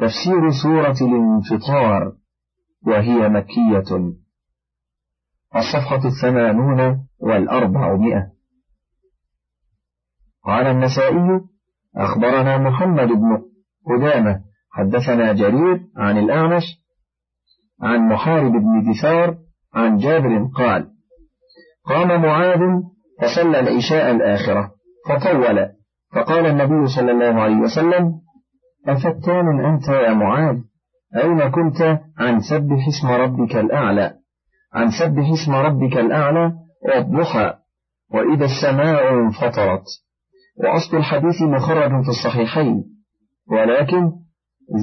تفسير سورة الانفطار وهي مكية. الصفحة الثمانون والأربعمائة. قال النسائي أخبرنا محمد بن قدامة حدثنا جرير عن الأعمش عن محارب بن دثار عن جابر قال قام معاذ فصلى العشاء الآخرة فطول فقال النبي صلى الله عليه وسلم أفتان أنت يا معاذ؟ أين كنت؟ عن سبح اسم ربك الأعلى. عن سبح اسم ربك الأعلى والضحى وإذا السماء انفطرت. وأصل الحديث مخرج في الصحيحين. ولكن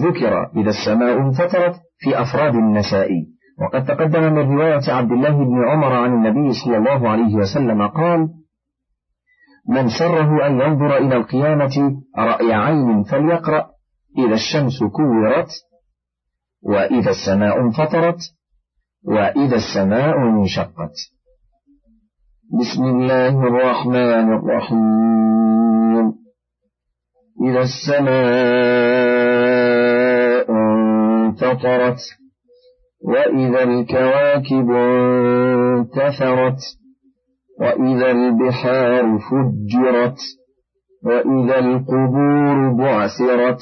ذكر إذا السماء انفطرت في أفراد النسائي وقد تقدم من رواية عبد الله بن عمر عن النبي صلى الله عليه وسلم قال من سره أن ينظر إلى القيامة رأي عين فليقرأ. إذا الشمس كورت وإذا السماء انفطرت وإذا السماء انشقت. بسم الله الرحمن الرحيم. إذا السماء انفطرت وإذا الكواكب انتثرت وإذا البحار فجرت وإذا القبور بعثرت.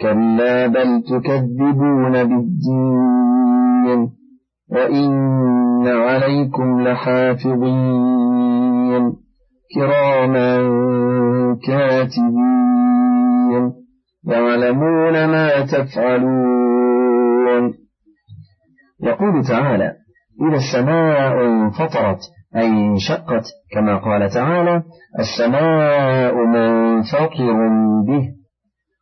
كلا بل تكذبون بالدين وإن عليكم لحافظين كراما كاتبين يعلمون ما تفعلون يقول تعالى إذا السماء انفطرت أي انشقت كما قال تعالى السماء منفطر به.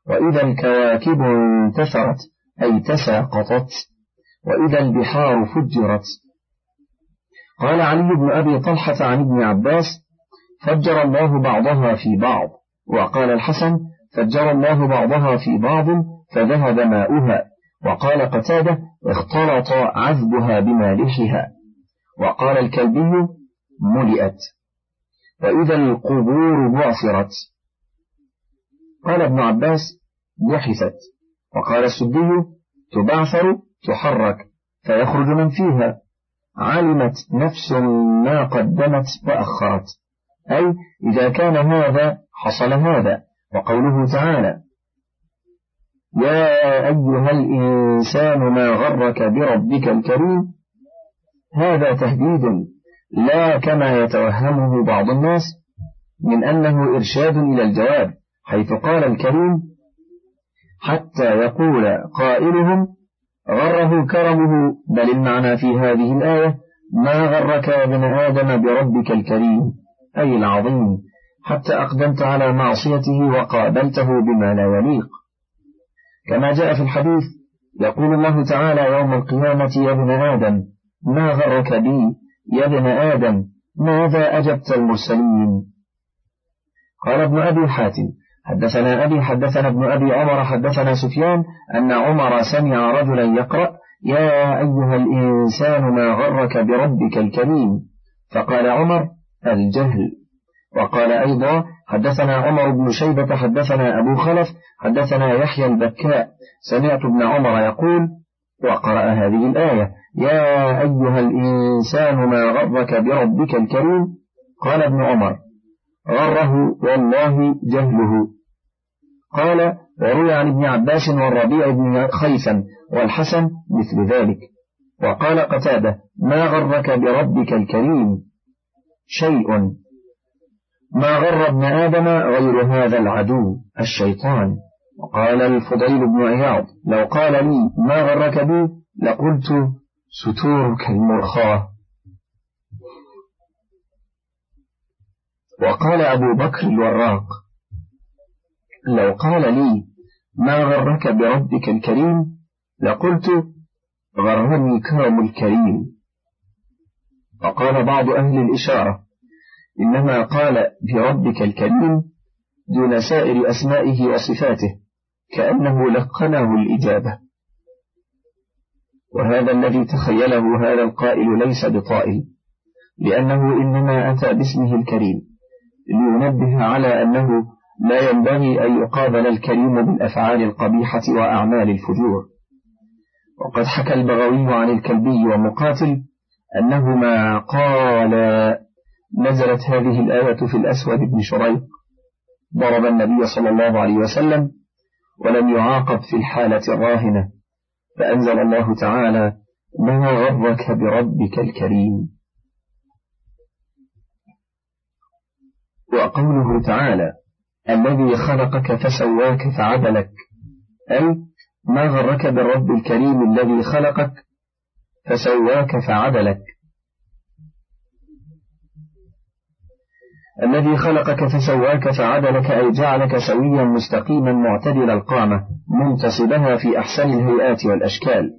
وإذا الكواكب انتثرت أي تساقطت وإذا البحار فجرت. قال علي بن أبي طلحة عن ابن عباس فجر الله بعضها في بعض. وقال الحسن فجر الله بعضها في بعض فذهب ماؤها. وقال قتادة اختلط عذبها بمالحها. وقال الكلبي ملئت. وإذا القبور بعثرت. قال ابن عباس بحثت وقال السدي تبعثر تحرك فيخرج من فيها. علمت نفس ما قدمت وأخرت. أي إذا كان هذا حصل هذا. وقوله تعالى يا أيها الإنسان ما غرك بربك الكريم. هذا تهديد لا كما يتوهمه بعض الناس من أنه إرشاد إلى الجواب. حيث قال الكريم حتى يقول قائلهم غره كرمه بل المعنى في هذه الآية ما غرك يا ابن آدم بربك الكريم أي العظيم حتى أقدمت على معصيته وقابلته بما لا يليق. كما جاء في الحديث يقول الله تعالى يوم القيامة يا ابن آدم ما غرك بي يا ابن آدم ماذا أجبت المرسلين؟ قال ابن أبي حاتم حدثنا أبي حدثنا ابن أبي عمر حدثنا سفيان أن عمر سمع رجلا يقرأ يا أيها الإنسان ما غرك بربك الكريم؟ فقال عمر الجهل. وقال أيضا حدثنا عمر بن شيبة حدثنا أبو خلف حدثنا يحيى البكاء. سمعت ابن عمر يقول وقرأ هذه الآية يا أيها الإنسان ما غرك بربك الكريم؟ قال ابن عمر غره والله جهله. قال وروي عن ابن عباس والربيع بن خيثم والحسن مثل ذلك. وقال قتادة ما غرك بربك الكريم شيء؟ ما غر ابن آدم غير هذا العدو الشيطان؟ وقال الفضيل بن عياض لو قال لي ما غرك بي لقلت ستورك المرخاة. وقال أبو بكر الوراق لو قال لي ما غرك بربك الكريم لقلت غرني كرم الكريم. وقال بعض أهل الإشارة إنما قال بربك الكريم دون سائر أسمائه وصفاته كأنه لقنه الإجابة. وهذا الذي تخيله هذا القائل ليس بطائل لأنه إنما أتى باسمه الكريم لينبه على أنه لا ينبغي أن يقابل الكريم بالأفعال القبيحة وأعمال الفجور. وقد حكى البغوي عن الكلبي ومقاتل أنهما قال نزلت هذه الآية في الأسود بن شريق. ضرب النبي صلى الله عليه وسلم ولم يعاقب في الحالة الراهنة. فأنزل الله تعالى ما غرك بربك الكريم وقوله تعالى الذي خلقك فسواك فعدلك. أي ما غرك بالرب الكريم الذي خلقك فسواك فعدلك. الذي خلقك فسواك فعدلك أي جعلك سويا مستقيما معتدل القامة منتصبها في أحسن الهيئات والأشكال.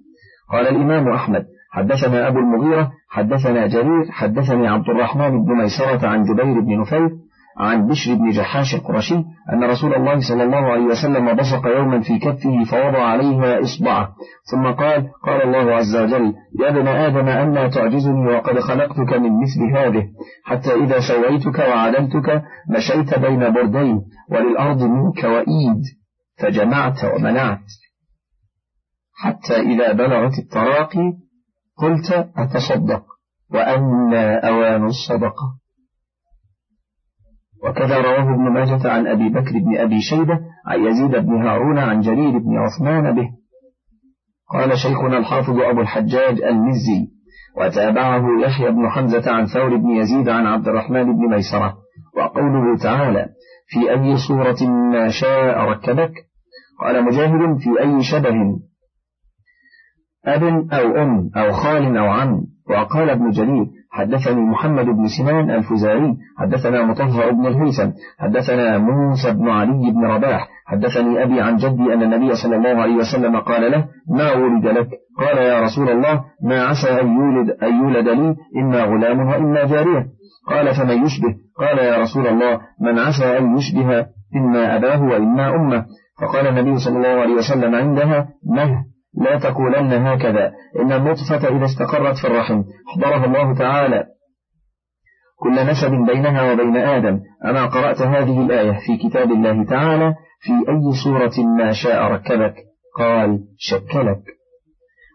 قال الإمام أحمد حدثنا أبو المغيرة حدثنا جرير حدثني عبد الرحمن بن ميسرة عن جبير بن نفير عن بشر بن جحاش القرشي أن رسول الله صلى الله عليه وسلم بصق يوما في كفه فوضع عليها إصبعه. ثم قال قال الله عز وجل يا ابن آدم أنا تعجزني؟ وقد خلقتك من مثل هذه. حتى إذا سويتك وعدلتك مشيت بين بردين وللأرض منك وإيد فجمعت ومنعت. حتى إذا بلغت التراقي قلت أتصدق؟ وأن أوان الصدقة. وكذا رواه ابن ماجة عن أبي بكر بن أبي شيبة عن يزيد بن هارون عن جرير بن عثمان به. قال شيخنا الحافظ أبو الحجاج المزي وتابعه يحيى بن حمزة عن ثور بن يزيد عن عبد الرحمن بن ميسرة وقوله تعالى في أي صورة ما شاء ركبك؟ قال مجاهد في أي شبه؟ أب أو أم أو خال أو عم. وقال ابن جرير حدثني محمد بن سنان الفزاري حدثنا مطهر بن الهيثم حدثنا موسى بن علي بن رباح حدثني أبي عن جدي أن النبي صلى الله عليه وسلم قال له ما ولد لك؟ قال يا رسول الله ما عسى أن يولد, أن يولد لي إما غلام وإما جارية. قال فمن يشبه؟ قال يا رسول الله من عسى أن يشبه إما أباه وإما أمه. فقال النبي صلى الله عليه وسلم عندها مه. لا تقولن هكذا. إن النطفة إذا استقرت في الرحم. حضرها الله تعالى. كل نسب بينها وبين آدم. أما قرأت هذه الآية في كتاب الله تعالى؟ في أي صورة ما شاء ركبك؟ قال شكلك.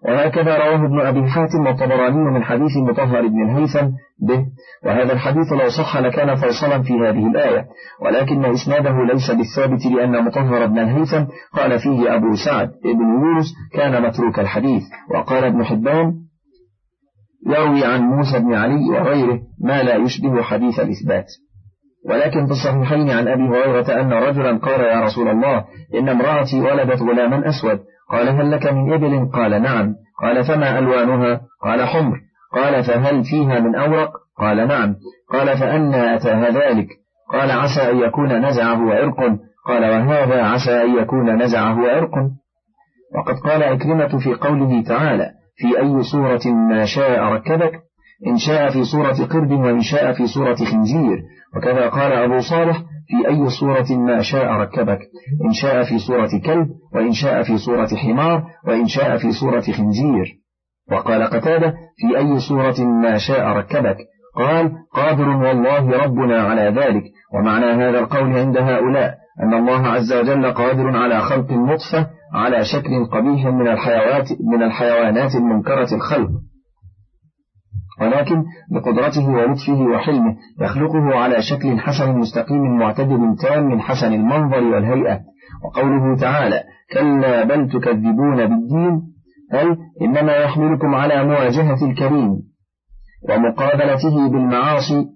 وهكذا رواه ابن أبي حاتم والطبراني من حديث مطهر بن الهيثم به. وهذا الحديث لو صح لكان فيصلا في هذه الآية ولكن إسناده ليس بالثابت لأن مطهر بن الهيثم قال فيه أبو سعد بن يونس كان متروك الحديث. وقال ابن حبان يروي عن موسى بن علي وغيره ما لا يشبه حديث الإثبات. ولكن في الصحيحين عن أبي هريرة أن رجلا قال يا رسول الله إن امرأتي ولدت غلاما أسود قال هل لك من إبل؟ قال نعم. قال فما ألوانها؟ قال حمر. قال فهل فيها من أورق؟ قال نعم. قال فأنا أتاها ذلك. قال عسى أن يكون نزعه عرق. قال وهذا عسى أن يكون نزعه عرق. وقد قال أكرمة في قوله تعالى في أي صورة ما شاء ركبك؟ إن شاء في صورة قرد وإن شاء في صورة خنزير. وكذا قال أبو صالح في أي صورة ما شاء ركبك؟ إن شاء في صورة كلب وإن شاء في صورة حمار وإن شاء في صورة خنزير. وقال قتادة في أي صورة ما شاء ركبك؟ قال قادر والله ربنا على ذلك. ومعنى هذا القول عند هؤلاء أن الله عز وجل قادر على خلق النطفة على شكل قبيح من الحيوانات من الحيوانات المنكرة الخلق. ولكن بقدرته ولطفه وحلمه يخلقه على شكل حسن مستقيم معتدل تام حسن المنظر والهيئة. وقوله تعالى كلا بل تكذبون بالدين أي إنما يحملكم على مواجهة الكريم ومقابلته بالمعاصي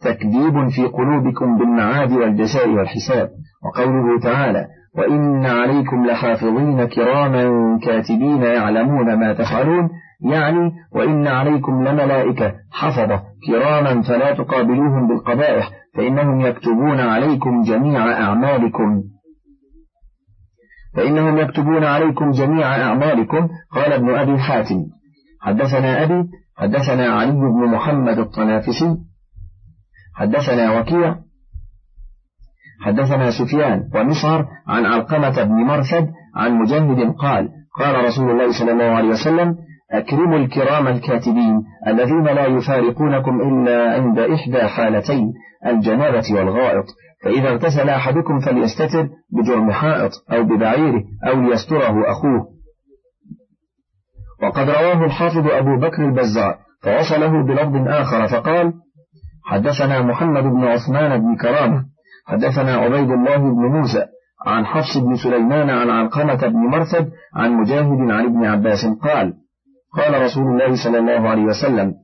تكذيب في قلوبكم بالمعاد والجزاء والحساب وقوله تعالى وإن عليكم لحافظين كراما كاتبين يعلمون ما تفعلون يعني وإن عليكم لملائكة حفظة كراما فلا تقابلوهم بالقبائح فإنهم يكتبون عليكم جميع أعمالكم فإنهم يكتبون عليكم جميع أعمالكم قال ابن أبي حاتم حدثنا أبي حدثنا علي بن محمد الطنافسي حدثنا وكيع حدثنا سفيان ومصعر عن علقمة بن مرثد عن مجند قال قال رسول الله صلى الله عليه وسلم أكرموا الكرام الكاتبين الذين لا يفارقونكم إلا عند إحدى حالتين الجنابة والغائط. فإذا اغتسل أحدكم فليستتر بجرم حائط أو ببعيره أو ليستره أخوه. وقد رواه الحافظ أبو بكر البزار فوصله بلفظ آخر فقال حدثنا محمد بن عثمان بن كرامة حدثنا عبيد الله بن موسى عن حفص بن سليمان عن علقمة بن مرثد عن مجاهد عن ابن عباس قال قال رسول الله صلى الله عليه وسلم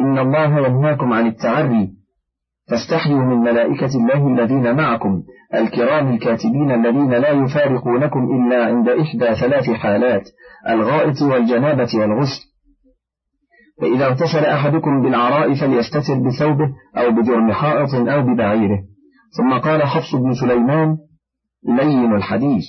إن الله ينهاكم عن التعري فاستحيوا من ملائكة الله الذين معكم الكرام الكاتبين الذين لا يفارقونكم إلا عند إحدى ثلاث حالات الغائط والجنابة والغسل. فإذا اغتسل أحدكم بالعراء فليستتر بثوبه أو بجرم حائط أو ببعيره. ثم قال حفص بن سليمان لين الحديث.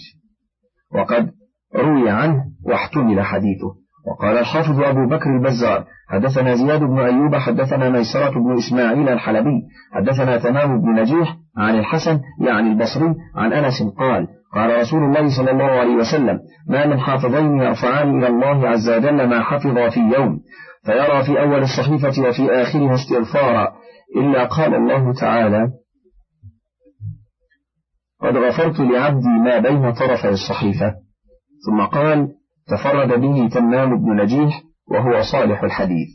وقد روي عنه واحتمل حديثه. وقال الحافظ أبو بكر البزار حدثنا زياد بن أيوب حدثنا ميسرة بن إسماعيل الحلبي حدثنا تمام بن نجيح عن الحسن يعني البصري عن أنس قال قال رسول الله صلى الله عليه وسلم ما من حافظين يرفعان إلى الله عز وجل ما حفظا في يوم فيرى في أول الصحيفة وفي آخرها استغفارا إلا قال الله تعالى قد غفرت لعبدي ما بين طرفي الصحيفة. ثم قال تفرد به تمام بن نجيح وهو صالح الحديث.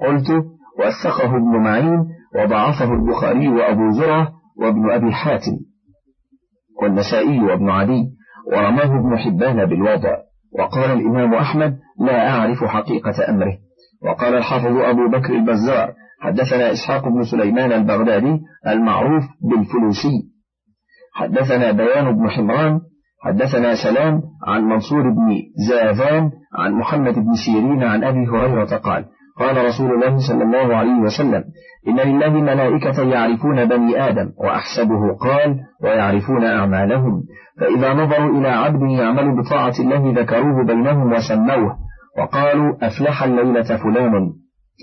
قلت وأثقه ابن معين وضعفه البخاري وأبو زرعة وابن أبي حاتم. والنسائي وابن عدي ورماه ابن حبان بالوضع. وقال الإمام أحمد لا أعرف حقيقة أمره. وقال الحافظ أبو بكر البزار حدثنا إسحاق بن سليمان البغدادي المعروف بالفلوسي. حدثنا بيان بن حمران حدثنا سلام عن منصور بن زاذان عن محمد بن سيرين عن أبي هريرة قال قال رسول الله صلى الله عليه وسلم إن لله ملائكة يعرفون بني آدم وأحسبه قال ويعرفون أعمالهم فإذا نظروا إلى عبد يعمل بطاعة الله ذكروه بينهم وسموه وقالوا أفلح الليلة فلان.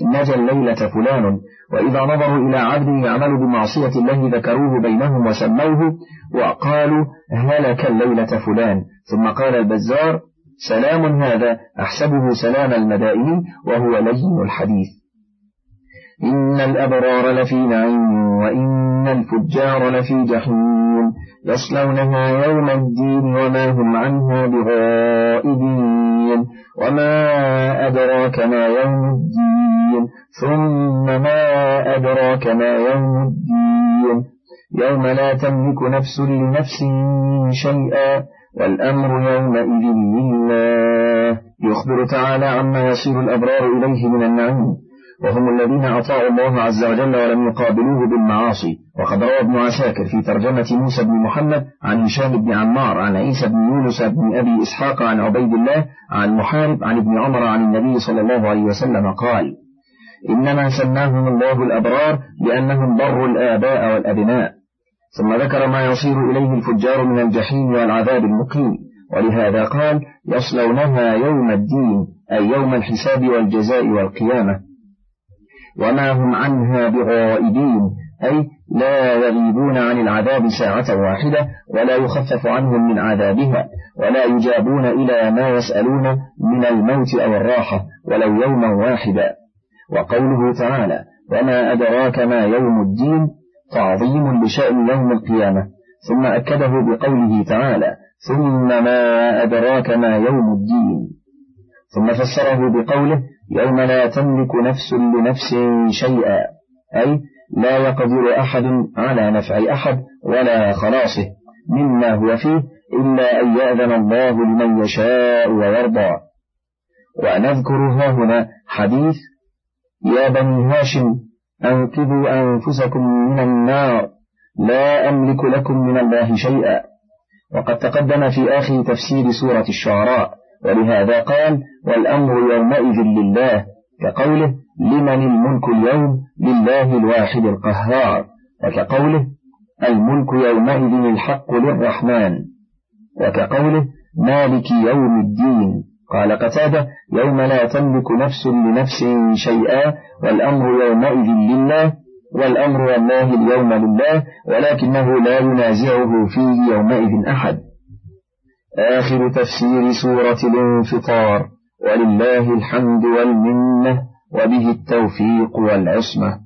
نجا الليلة فلان وإذا نظروا إلى عبد يعمل بمعصية الله ذكروه بينهم وسموه وقالوا هلك الليلة فلان. ثم قال البزار سلام هذا أحسبه سلام المدائن وهو لين الحديث. إن الأبرار لفي نعيم وإن الفجار لفي جحيم يصلونها يوم الدين وما هم عنها بغائبين. وما أدراك ما يوم الدين؟ ثم ما أدراك ما يوم الدين؟ يوم لا تملك نفس لنفس شيئا والأمر يومئذ لله. يخبر تعالى عما يصير الأبرار إليه من النعيم. وهم الذين أطاعوا الله عز وجل ولم يقابلوه بالمعاصي. وقد روى ابن عساكر في ترجمة موسى بن محمد عن هشام بن عمار عن عيسى بن يونس بن أبي إسحاق عن عبيد الله عن محارب عن ابن عمر عن النبي صلى الله عليه وسلم قال إنما سماهم الله الأبرار لأنهم بروا الآباء والأبناء. ثم ذكر ما يصير إليه الفجار من الجحيم والعذاب المقيم. ولهذا قال يصلونها يوم الدين أي يوم الحساب والجزاء والقيامة. وما هم عنها بغائبين أي لا يغيبون عن العذاب ساعة واحدة ولا يخفف عنهم من عذابها ولا يجابون إلى ما يسألون من الموت أو الراحة ولو يوما واحدا. وقوله تعالى وما أدراك ما يوم الدين تعظيم لشأن يوم القيامة ثم أكده بقوله تعالى ثم ما أدراك ما يوم الدين ثم فسره بقوله يوم لا تملك نفس لنفس شيئا أي لا يقدر أحد على نفع أحد ولا خلاصه مما هو فيه إلا أن يأذن الله لمن يشاء ويرضى ونذكر هنا حديث يا بني هاشم أنقذوا أنفسكم من النار. لا أملك لكم من الله شيئا. وقد تقدم في آخر تفسير سورة الشعراء ولهذا قال والأمر يومئذ لله. كقوله لمن الملك اليوم؟ لله الواحد القهار. وكقوله الملك يومئذ الحق للرحمن. وكقوله مالك يوم الدين؟ قال قتادة يوم لا تملك نفس لنفس شيئا والأمر يومئذ لله والأمر والله اليوم لله ولكنه لا ينازعه فيه يومئذ أحد. آخر تفسير سورة الانفطار ولله الحمد والمنة وبه التوفيق والعصمة.